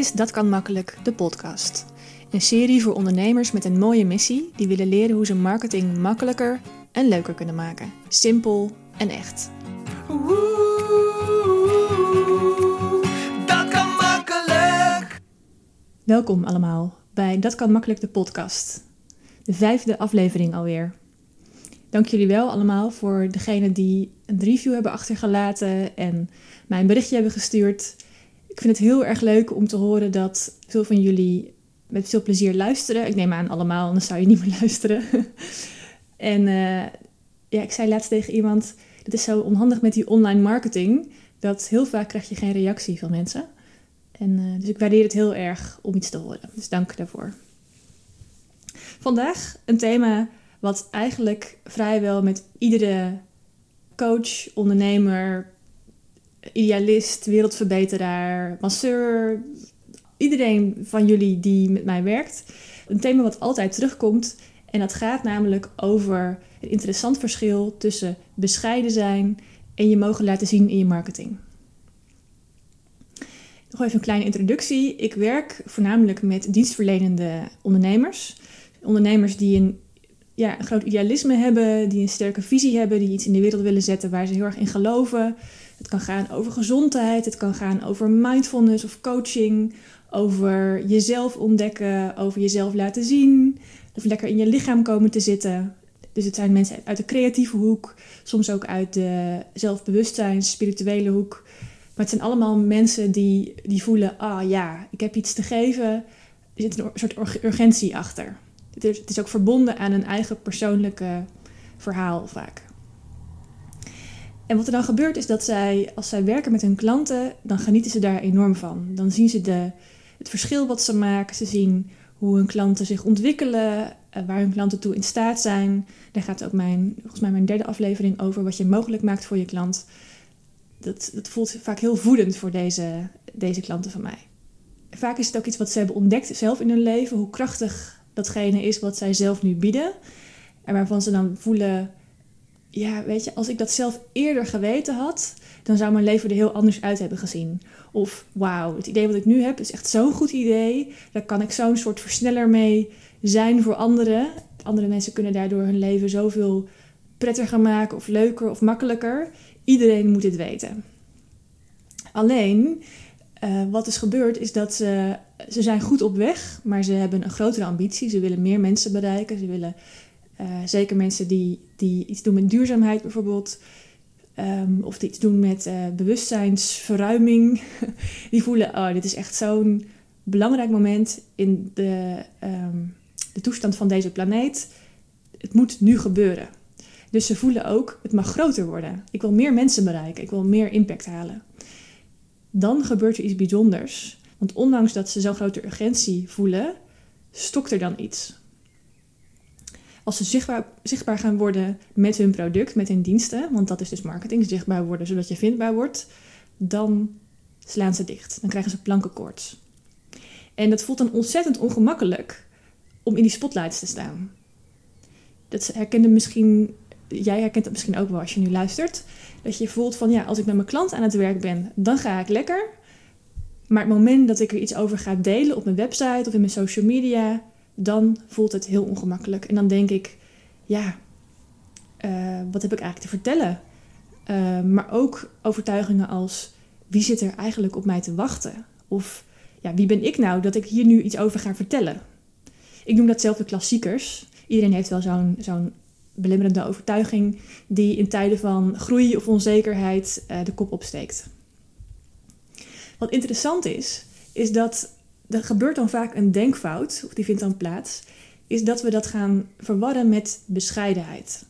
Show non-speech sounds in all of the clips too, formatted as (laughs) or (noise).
Is Dat kan makkelijk, de podcast. Een serie voor ondernemers met een mooie missie die willen leren hoe ze marketing makkelijker en leuker kunnen maken. Simpel en echt. Dat kan makkelijk. Welkom allemaal bij Dat kan makkelijk, de podcast. De vijfde aflevering alweer. Dank jullie wel allemaal voor degenen die een review hebben achtergelaten en mij een berichtje hebben gestuurd. Ik vind het heel erg leuk om te horen dat veel van jullie met veel plezier luisteren. Ik neem aan allemaal, anders zou je niet meer (laughs) luisteren. en uh, ja, ik zei laatst tegen iemand, het is zo onhandig met die online marketing, dat heel vaak krijg je geen reactie van mensen. En, uh, dus ik waardeer het heel erg om iets te horen. Dus dank daarvoor. Vandaag een thema wat eigenlijk vrijwel met iedere coach, ondernemer, idealist, wereldverbeteraar, masseur, iedereen van jullie die met mij werkt, een thema wat altijd terugkomt. En dat gaat namelijk over het interessant verschil tussen bescheiden zijn en je mogen laten zien in je marketing. Nog even een kleine introductie. Ik werk voornamelijk met dienstverlenende ondernemers. Ondernemers die een, ja, een groot idealisme hebben, die een sterke visie hebben, die iets in de wereld willen zetten waar ze heel erg in geloven. Het kan gaan over gezondheid, het kan gaan over mindfulness of coaching, over jezelf ontdekken, over jezelf laten zien, of lekker in je lichaam komen te zitten. Dus het zijn mensen uit de creatieve hoek, soms ook uit de zelfbewustzijn, spirituele hoek. Maar het zijn allemaal mensen die, die voelen, ah ja, ik heb iets te geven. Er zit een soort urgentie achter. Het is, ook verbonden aan een eigen persoonlijke verhaal vaak. En wat er dan gebeurt is dat zij, als zij werken met hun klanten, dan genieten ze daar enorm van. Dan zien ze de, het verschil wat ze maken. Ze zien hoe hun klanten zich ontwikkelen, eh, waar hun klanten toe in staat zijn. Daar gaat ook mijn, volgens mij mijn derde aflevering over, wat je mogelijk maakt voor je klant. Dat, dat voelt vaak heel voedend voor deze, deze klanten van mij. Vaak is het ook iets wat ze hebben ontdekt zelf in hun leven, hoe krachtig datgene is wat zij zelf nu bieden. En waarvan ze dan voelen, ja, weet je, als ik dat zelf eerder geweten had, dan zou mijn leven er heel anders uit hebben gezien. Of wauw, het idee wat ik nu heb is echt zo'n goed idee. Daar kan ik zo'n soort versneller mee zijn voor anderen. Andere mensen kunnen daardoor hun leven zoveel prettiger maken of leuker of makkelijker. Iedereen moet dit weten. Alleen, uh, wat is gebeurd is dat ze, ze zijn goed op weg, maar ze hebben een grotere ambitie. Ze willen meer mensen bereiken. Ze willen uh, zeker mensen die, die iets doen met duurzaamheid bijvoorbeeld. Um, of die iets doen met uh, bewustzijnsverruiming. (laughs) die voelen, oh, dit is echt zo'n belangrijk moment in de, um, de toestand van deze planeet. Het moet nu gebeuren. Dus ze voelen ook, het mag groter worden. Ik wil meer mensen bereiken. Ik wil meer impact halen. Dan gebeurt er iets bijzonders. Want ondanks dat ze zo'n grote urgentie voelen, stokt er dan iets als ze zichtbaar, zichtbaar gaan worden met hun product, met hun diensten, want dat is dus marketing, zichtbaar worden zodat je vindbaar wordt, dan slaan ze dicht. Dan krijgen ze plankenkoorts. En dat voelt dan ontzettend ongemakkelijk om in die spotlights te staan. Dat herkende misschien, jij herkent dat misschien ook wel als je nu luistert. Dat je voelt van ja, als ik met mijn klant aan het werk ben, dan ga ik lekker. Maar het moment dat ik er iets over ga delen op mijn website of in mijn social media, dan voelt het heel ongemakkelijk. En dan denk ik, ja, uh, wat heb ik eigenlijk te vertellen? Uh, maar ook overtuigingen als, wie zit er eigenlijk op mij te wachten? Of, ja, wie ben ik nou dat ik hier nu iets over ga vertellen? Ik noem dat zelf de klassiekers. Iedereen heeft wel zo'n zo'n belemmerende overtuiging die in tijden van groei of onzekerheid uh, de kop opsteekt. Wat interessant is, is dat er gebeurt dan vaak een denkfout, of die vindt dan plaats, is dat we dat gaan verwarren met bescheidenheid.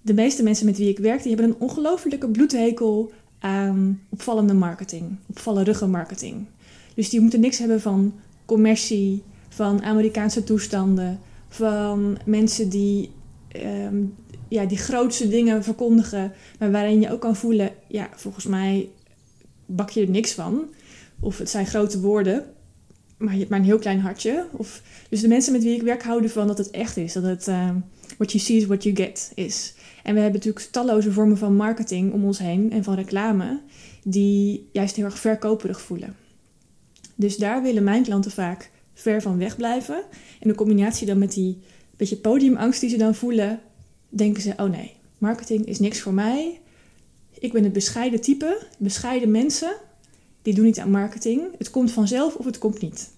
De meeste mensen met wie ik werk, die hebben een ongelofelijke bloedhekel aan opvallende marketing, opvallende marketing. Dus die moeten niks hebben van commercie, van Amerikaanse toestanden, van mensen die, um, ja, die grootste dingen verkondigen, maar waarin je ook kan voelen, ja, volgens mij bak je er niks van. Of het zijn grote woorden, maar je hebt maar een heel klein hartje. Of, dus de mensen met wie ik werk houden van dat het echt is. Dat het uh, what you see is what you get is. En we hebben natuurlijk talloze vormen van marketing om ons heen en van reclame die juist heel erg verkoperig voelen. Dus daar willen mijn klanten vaak ver van weg blijven. En de combinatie dan met die beetje podiumangst die ze dan voelen, denken ze: oh nee, marketing is niks voor mij. Ik ben het bescheiden type, bescheiden mensen, die doen niet aan marketing. Het komt vanzelf of het komt niet.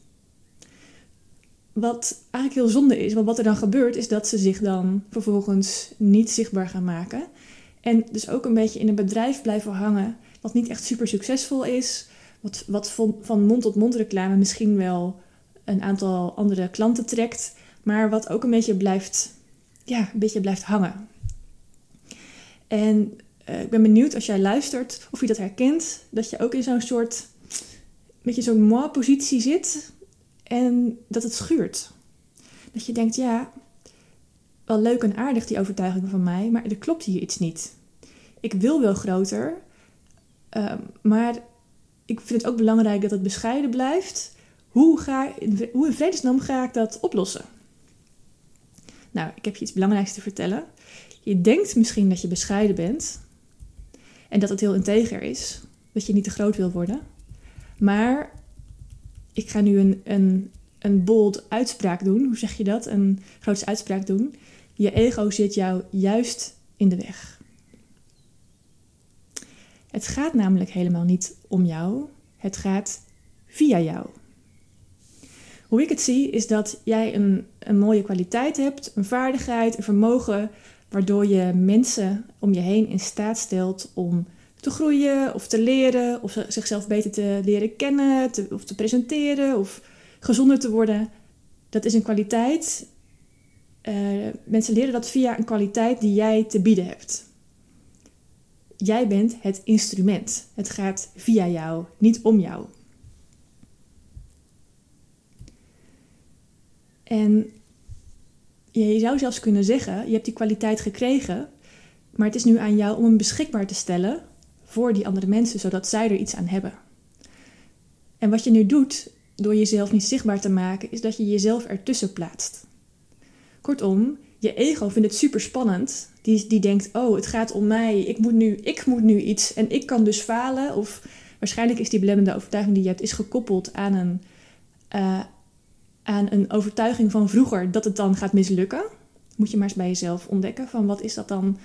Wat eigenlijk heel zonde is, want wat er dan gebeurt, is dat ze zich dan vervolgens niet zichtbaar gaan maken. En dus ook een beetje in een bedrijf blijven hangen, wat niet echt super succesvol is. Wat, wat van, van mond tot mond reclame misschien wel een aantal andere klanten trekt, maar wat ook een beetje blijft, ja, een beetje blijft hangen. En uh, ik ben benieuwd als jij luistert of je dat herkent, dat je ook in zo'n soort, beetje zo'n moi-positie zit en dat het schuurt. Dat je denkt, ja, wel leuk en aardig die overtuiging van mij, maar er klopt hier iets niet. Ik wil wel groter, uh, maar ik vind het ook belangrijk dat het bescheiden blijft. Hoe, ga, hoe in vredesnaam ga ik dat oplossen? Nou, ik heb je iets belangrijks te vertellen. Je denkt misschien dat je bescheiden bent en dat het heel integer is, dat je niet te groot wil worden. Maar ik ga nu een, een, een bold uitspraak doen. Hoe zeg je dat? Een grote uitspraak doen. Je ego zit jou juist in de weg. Het gaat namelijk helemaal niet om jou. Het gaat via jou. Hoe ik het zie is dat jij een, een mooie kwaliteit hebt, een vaardigheid, een vermogen, waardoor je mensen om je heen in staat stelt om te groeien of te leren of zichzelf beter te leren kennen te, of te presenteren of gezonder te worden. Dat is een kwaliteit. Uh, mensen leren dat via een kwaliteit die jij te bieden hebt. Jij bent het instrument. Het gaat via jou, niet om jou. En je zou zelfs kunnen zeggen: je hebt die kwaliteit gekregen, maar het is nu aan jou om hem beschikbaar te stellen voor die andere mensen, zodat zij er iets aan hebben. En wat je nu doet door jezelf niet zichtbaar te maken, is dat je jezelf ertussen plaatst. Kortom, je ego vindt het super spannend. Die, die denkt: oh, het gaat om mij, ik moet, nu, ik moet nu iets en ik kan dus falen. Of waarschijnlijk is die belemmerende overtuiging die je hebt, is gekoppeld aan een, uh, aan een overtuiging van vroeger dat het dan gaat mislukken. Moet je maar eens bij jezelf ontdekken van wat is dat dan?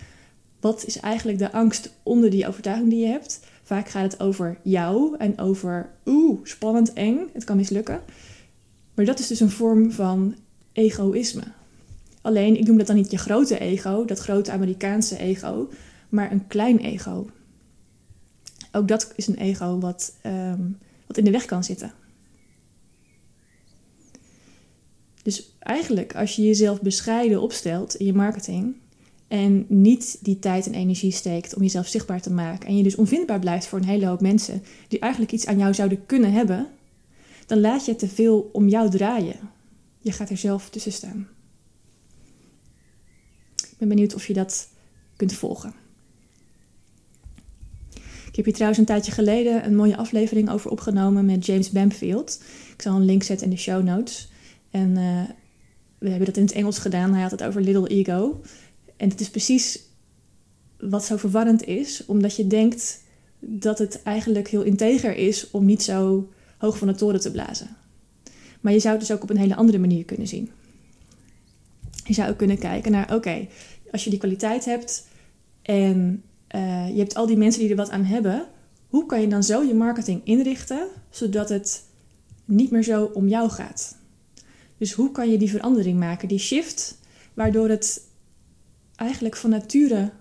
Wat is eigenlijk de angst onder die overtuiging die je hebt? Vaak gaat het over jou en over oeh, spannend, eng, het kan mislukken. Maar dat is dus een vorm van egoïsme. Alleen, ik noem dat dan niet je grote ego, dat grote Amerikaanse ego, maar een klein ego. Ook dat is een ego wat, um, wat in de weg kan zitten. Dus eigenlijk, als je jezelf bescheiden opstelt in je marketing en niet die tijd en energie steekt om jezelf zichtbaar te maken en je dus onvindbaar blijft voor een hele hoop mensen die eigenlijk iets aan jou zouden kunnen hebben, dan laat je te veel om jou draaien. Je gaat er zelf tussen staan. Ik ben benieuwd of je dat kunt volgen. Ik heb hier trouwens een tijdje geleden een mooie aflevering over opgenomen met James Bamfield. Ik zal een link zetten in de show notes. En uh, we hebben dat in het Engels gedaan. Hij had het over little ego. En het is precies wat zo verwarrend is, omdat je denkt dat het eigenlijk heel integer is om niet zo hoog van de toren te blazen. Maar je zou het dus ook op een hele andere manier kunnen zien. Je zou ook kunnen kijken naar, oké, als je die kwaliteit hebt en uh, je hebt al die mensen die er wat aan hebben, hoe kan je dan zo je marketing inrichten zodat het niet meer zo om jou gaat? Dus hoe kan je die verandering maken, die shift, waardoor het eigenlijk van nature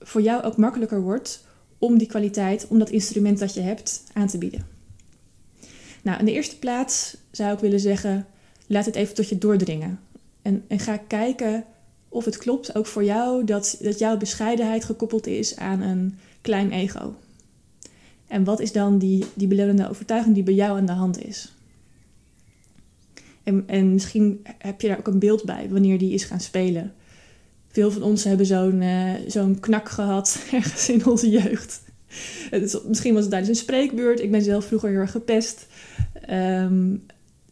voor jou ook makkelijker wordt om die kwaliteit, om dat instrument dat je hebt aan te bieden. Nou, in de eerste plaats zou ik willen zeggen, laat het even tot je doordringen. En, en ga kijken of het klopt, ook voor jou, dat, dat jouw bescheidenheid gekoppeld is aan een klein ego. En wat is dan die, die belemmerende overtuiging die bij jou aan de hand is? En, en misschien heb je daar ook een beeld bij wanneer die is gaan spelen. Veel van ons hebben zo'n uh, zo'n knak gehad (laughs) ergens in onze jeugd. Misschien was het tijdens een spreekbeurt. Ik ben zelf vroeger heel erg gepest. Um,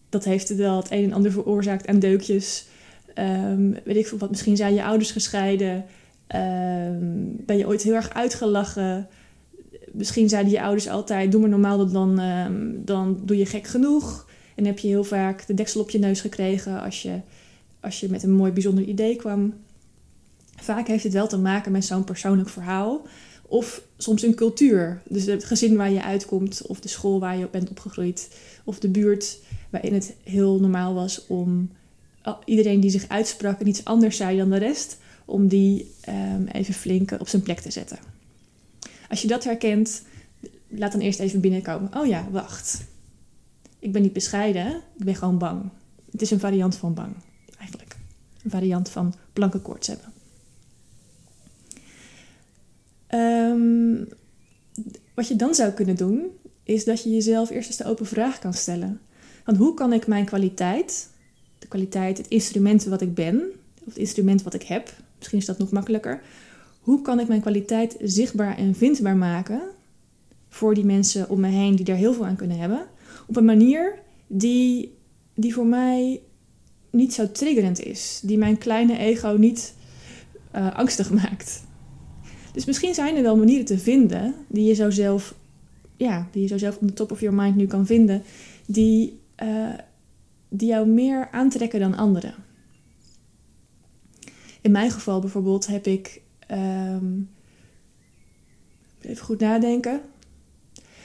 dat heeft wel het een en ander veroorzaakt aan deukjes. Um, weet ik veel wat, misschien zijn je ouders gescheiden. Um, ben je ooit heel erg uitgelachen? misschien zeiden je ouders altijd: doe maar normaal, dan, ehm, dan doe je gek genoeg. En heb je heel vaak de deksel op je neus gekregen als je, als je met een mooi bijzonder idee kwam. Vaak heeft het wel te maken met zo'n persoonlijk verhaal. Of soms een cultuur. Dus het gezin waar je uitkomt, of de school waar je bent opgegroeid, of de buurt waarin het heel normaal was om iedereen die zich uitsprak en iets anders zei dan de rest, om die um, even flink op zijn plek te zetten. Als je dat herkent, laat dan eerst even binnenkomen. Oh ja, wacht. Ik ben niet bescheiden, ik ben gewoon bang. Het is een variant van bang, eigenlijk. Een variant van plankenkoorts hebben. Um, wat je dan zou kunnen doen, is dat je jezelf eerst eens de open vraag kan stellen. Want hoe kan ik mijn kwaliteit, de kwaliteit, het instrument wat ik ben, of het instrument wat ik heb, misschien is dat nog makkelijker. Hoe kan ik mijn kwaliteit zichtbaar en vindbaar maken voor die mensen om me heen die daar heel veel aan kunnen hebben, op een manier die, die voor mij niet zo triggerend is, die mijn kleine ego niet uh, angstig (laughs) maakt. Dus misschien zijn er wel manieren te vinden die je zo zelf, ja, die je zo zelf on the top of your mind nu kan vinden, die, uh, die jou meer aantrekken dan anderen. In mijn geval bijvoorbeeld heb ik. Um, even goed nadenken.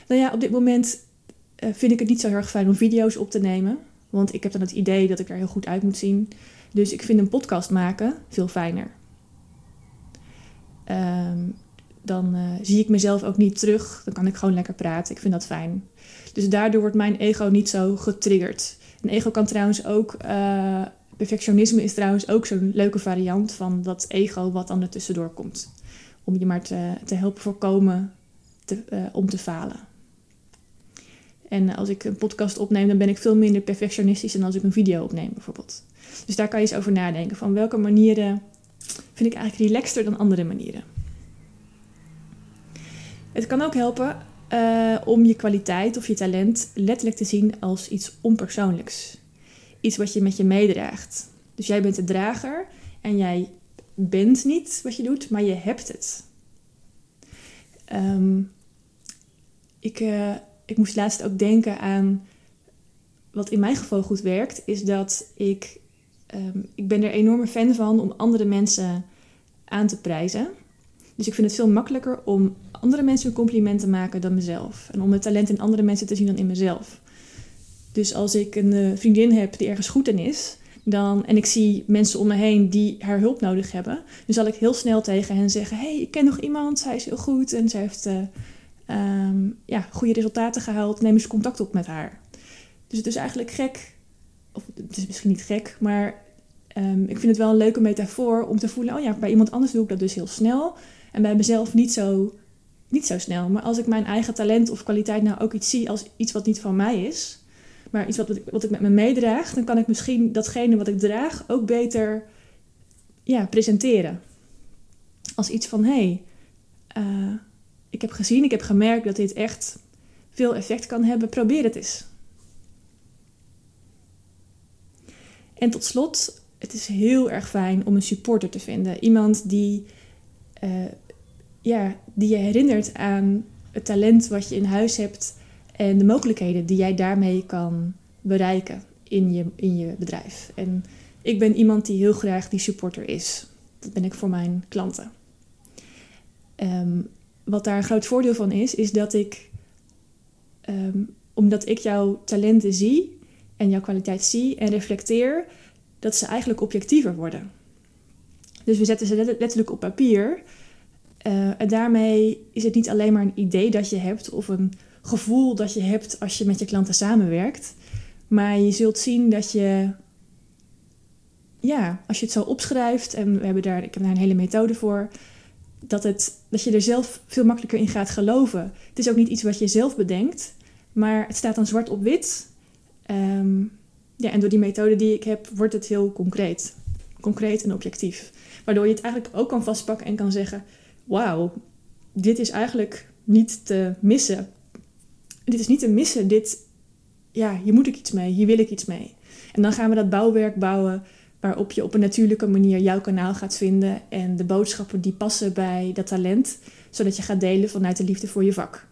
Nou ja, op dit moment vind ik het niet zo heel erg fijn om video's op te nemen. Want ik heb dan het idee dat ik er heel goed uit moet zien. Dus ik vind een podcast maken veel fijner. Um, dan uh, zie ik mezelf ook niet terug. Dan kan ik gewoon lekker praten. Ik vind dat fijn. Dus daardoor wordt mijn ego niet zo getriggerd. Een ego kan trouwens ook. Uh, perfectionisme is trouwens ook zo'n leuke variant van dat ego wat dan er tussendoor komt. Om je maar te, te helpen voorkomen te, om te falen. En als ik een podcast opneem, dan ben ik veel minder perfectionistisch dan als ik een video opneem, bijvoorbeeld. Dus daar kan je eens over nadenken. Van welke manieren vind ik eigenlijk relaxter dan andere manieren. Het kan ook helpen uh, om je kwaliteit of je talent letterlijk te zien als iets onpersoonlijks. Iets wat je met je meedraagt. Dus jij bent de drager en jij bent niet wat je doet, maar je hebt het. Um, ik, uh, ik moest laatst ook denken aan wat in mijn geval goed werkt, is dat ik, um, ik ben er enorme fan van om andere mensen aan te prijzen. Dus ik vind het veel makkelijker om andere mensen een compliment te maken dan mezelf. En om het talent in andere mensen te zien dan in mezelf. Dus als ik een uh, vriendin heb die ergens goed in is, dan, en ik zie mensen om me heen die haar hulp nodig hebben, dan zal ik heel snel tegen hen zeggen: hey, ik ken nog iemand, zij is heel goed en zij heeft uh, um, ja, goede resultaten gehaald, neem eens contact op met haar. Dus het is eigenlijk gek, of het is misschien niet gek, maar um, ik vind het wel een leuke metafoor om te voelen: oh ja, bij iemand anders doe ik dat dus heel snel. En bij mezelf niet zo, niet zo snel. Maar als ik mijn eigen talent of kwaliteit nou ook iets zie als iets wat niet van mij is, maar iets wat, wat ik met me meedraag, dan kan ik misschien datgene wat ik draag ook beter ja, presenteren. Als iets van hé, hey, uh, ik heb gezien, ik heb gemerkt dat dit echt veel effect kan hebben. Probeer het eens. En tot slot, het is heel erg fijn om een supporter te vinden. Iemand die uh, ja, die je herinnert aan het talent wat je in huis hebt en de mogelijkheden die jij daarmee kan bereiken in je, in je bedrijf. En ik ben iemand die heel graag die supporter is. Dat ben ik voor mijn klanten. Um, wat daar een groot voordeel van is, is dat ik, um, omdat ik jouw talenten zie en jouw kwaliteit zie en reflecteer, dat ze eigenlijk objectiever worden. Dus we zetten ze letterlijk op papier. Uh, en daarmee is het niet alleen maar een idee dat je hebt of een gevoel dat je hebt als je met je klanten samenwerkt. Maar je zult zien dat je, ja, als je het zo opschrijft, en we hebben daar, ik heb daar een hele methode voor, dat, het, dat je er zelf veel makkelijker in gaat geloven. Het is ook niet iets wat je zelf bedenkt, maar het staat dan zwart op wit. Um, ja, en door die methode die ik heb, wordt het heel concreet. Concreet en objectief. Waardoor je het eigenlijk ook kan vastpakken en kan zeggen: Wauw, dit is eigenlijk niet te missen. Dit is niet te missen. Dit, ja, hier moet ik iets mee. Hier wil ik iets mee. En dan gaan we dat bouwwerk bouwen waarop je op een natuurlijke manier jouw kanaal gaat vinden en de boodschappen die passen bij dat talent, zodat je gaat delen vanuit de liefde voor je vak.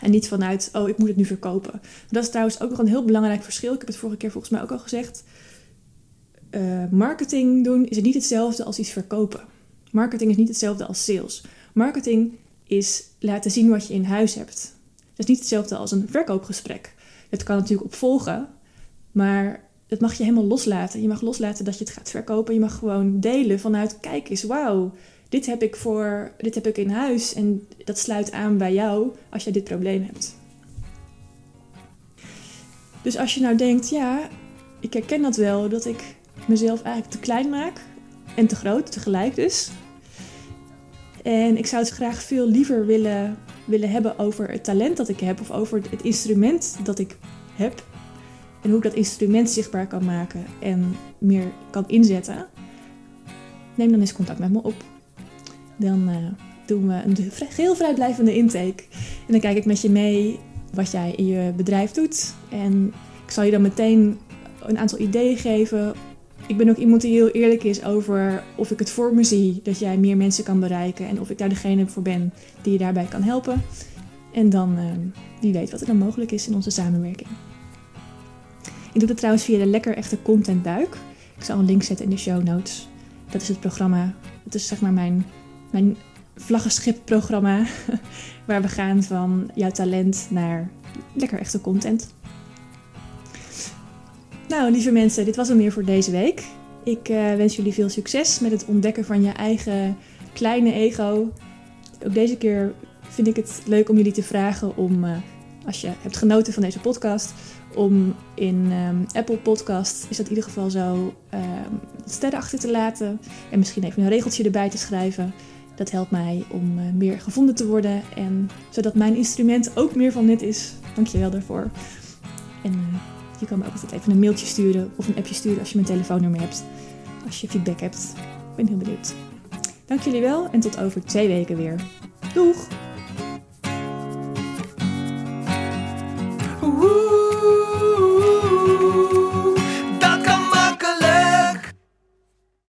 En niet vanuit, oh, ik moet het nu verkopen. Dat is trouwens ook nog een heel belangrijk verschil. Ik heb het vorige keer volgens mij ook al gezegd. Uh, marketing doen is niet hetzelfde als iets verkopen. Marketing is niet hetzelfde als sales. Marketing is laten zien wat je in huis hebt. Dat is niet hetzelfde als een verkoopgesprek. Het kan natuurlijk opvolgen, maar het mag je helemaal loslaten. Je mag loslaten dat je het gaat verkopen. Je mag gewoon delen vanuit, kijk eens, wauw, dit heb ik voor, dit heb ik in huis en dat sluit aan bij jou als je dit probleem hebt. Dus als je nou denkt, ja, ik herken dat wel, dat ik mezelf eigenlijk te klein maak en te groot tegelijk dus. En ik zou het graag veel liever willen, willen hebben over het talent dat ik heb of over het instrument dat ik heb. En hoe ik dat instrument zichtbaar kan maken en meer kan inzetten. Neem dan eens contact met me op. Dan uh, doen we een geheel vrijblijvende intake. En dan kijk ik met je mee wat jij in je bedrijf doet. En ik zal je dan meteen een aantal ideeën geven. Ik ben ook iemand die heel eerlijk is over of ik het voor me zie dat jij meer mensen kan bereiken. En of ik daar degene voor ben die je daarbij kan helpen. En dan uh, wie weet wat er dan mogelijk is in onze samenwerking. Ik doe dat trouwens via de Lekker Echte Content Duik. Ik zal een link zetten in de show notes. Dat is het programma. Dat is zeg maar mijn mijn vlaggenschip-programma. (laughs) waar we gaan van jouw talent naar lekker echte content. Nou, lieve mensen, dit was het meer voor deze week. Ik uh, wens jullie veel succes met het ontdekken van je eigen kleine ego. Ook deze keer vind ik het leuk om jullie te vragen om, uh, als je hebt genoten van deze podcast, om in um, Apple Podcast, is dat in ieder geval zo, um, sterren achter te laten. En misschien even een regeltje erbij te schrijven. Dat helpt mij om uh, meer gevonden te worden en zodat mijn instrument ook meer van nut is. Dankjewel daarvoor. En uh, je kan me ook altijd even een mailtje sturen of een appje sturen als je mijn telefoonnummer hebt. Als je feedback hebt. Ik ben heel benieuwd. Dank jullie wel en tot over twee weken weer. Doeg!